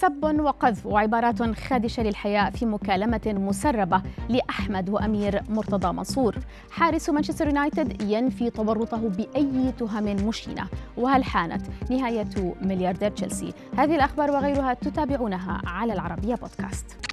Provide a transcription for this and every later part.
سب وقذف وعبارات خادشة للحياة في مكالمة مسربة لأحمد وأمير مرتضى منصور. حارس مانشستر يونايتد ينفي تورطه بأي تهم مشينة. وهل حانت نهاية ملياردير تشيلسي؟ هذه الأخبار وغيرها تتابعونها على العربية بودكاست.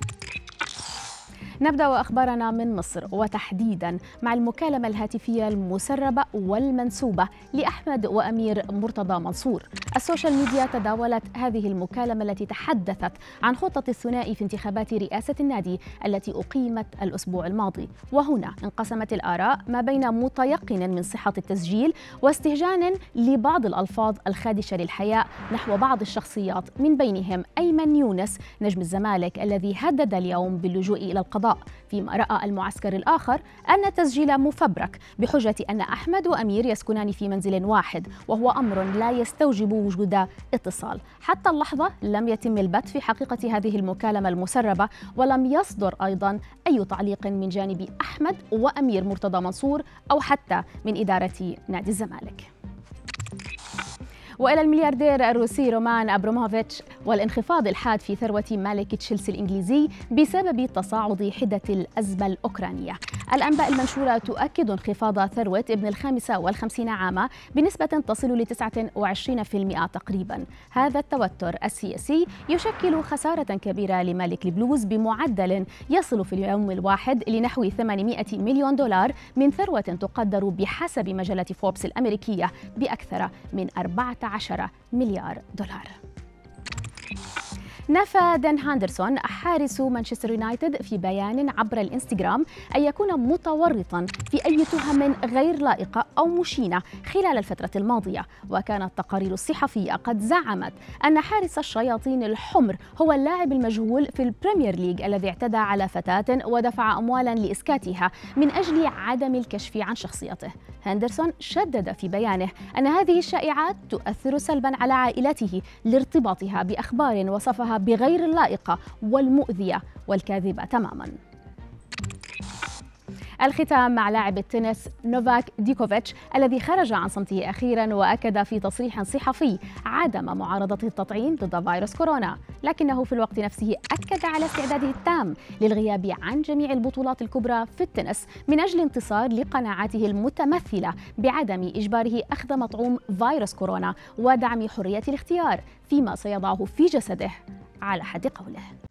نبدأ أخبارنا من مصر وتحديدا مع المكالمة الهاتفية المسربة والمنسوبة لأحمد وأمير مرتضى منصور. السوشيال ميديا تداولت هذه المكالمة التي تحدثت عن خطة الثنائي في انتخابات رئاسة النادي التي أقيمت الأسبوع الماضي، وهنا انقسمت الآراء ما بين متيقن من صحة التسجيل واستهجان لبعض الألفاظ الخادشة للحياء نحو بعض الشخصيات من بينهم أيمن يونس نجم الزمالك الذي هدد اليوم باللجوء إلى القضاء فيما رأى المعسكر الآخر أن التسجيل مفبرك بحجة أن أحمد وأمير يسكنان في منزل واحد وهو أمر لا يستوجب وجود اتصال. حتى اللحظة لم يتم البت في حقيقة هذه المكالمة المسربة ولم يصدر أيضا أي تعليق من جانب أحمد وأمير مرتضى منصور أو حتى من إدارة نادي الزمالك. وإلى الملياردير الروسي رومان ابروموفيتش والانخفاض الحاد في ثروة مالك تشيلسي الإنجليزي بسبب تصاعد حدة الأزمة الأوكرانية. الأنباء المنشورة تؤكد انخفاض ثروة ابن الخامسة والخمسين عاما بنسبة تصل ل 29% تقريبا. هذا التوتر السياسي يشكل خسارة كبيرة لمالك البلوز بمعدل يصل في اليوم الواحد لنحو 800 مليون دولار من ثروة تقدر بحسب مجلة فوربس الأمريكية بأكثر من 14 عشرة مليار دولار. نفى دين هاندرسون حارس مانشستر يونايتد في بيان عبر الانستغرام أن يكون متورطا في أي تهم غير لائقة أو مشينة خلال الفترة الماضية. وكانت التقارير الصحفية قد زعمت أن حارس الشياطين الحمر هو اللاعب المجهول في البريمير ليج الذي اعتدى على فتاة ودفع أموالا لإسكاتها من أجل عدم الكشف عن شخصيته. هندرسون شدد في بيانه أن هذه الشائعات تؤثر سلبا على عائلته لارتباطها بأخبار وصفها بغير اللائقة والمؤذية والكاذبة تماما. الختام مع لاعب التنس نوفاك ديكوفيتش الذي خرج عن صمته أخيرا وأكد في تصريح صحفي عدم معارضة التطعيم ضد فيروس كورونا. لكنه في الوقت نفسه أكد على استعداده التام للغياب عن جميع البطولات الكبرى في التنس من أجل انتصار لقناعاته المتمثلة بعدم إجباره أخذ مطعوم فيروس كورونا ودعم حرية الاختيار فيما سيضعه في جسده. على حد قوله.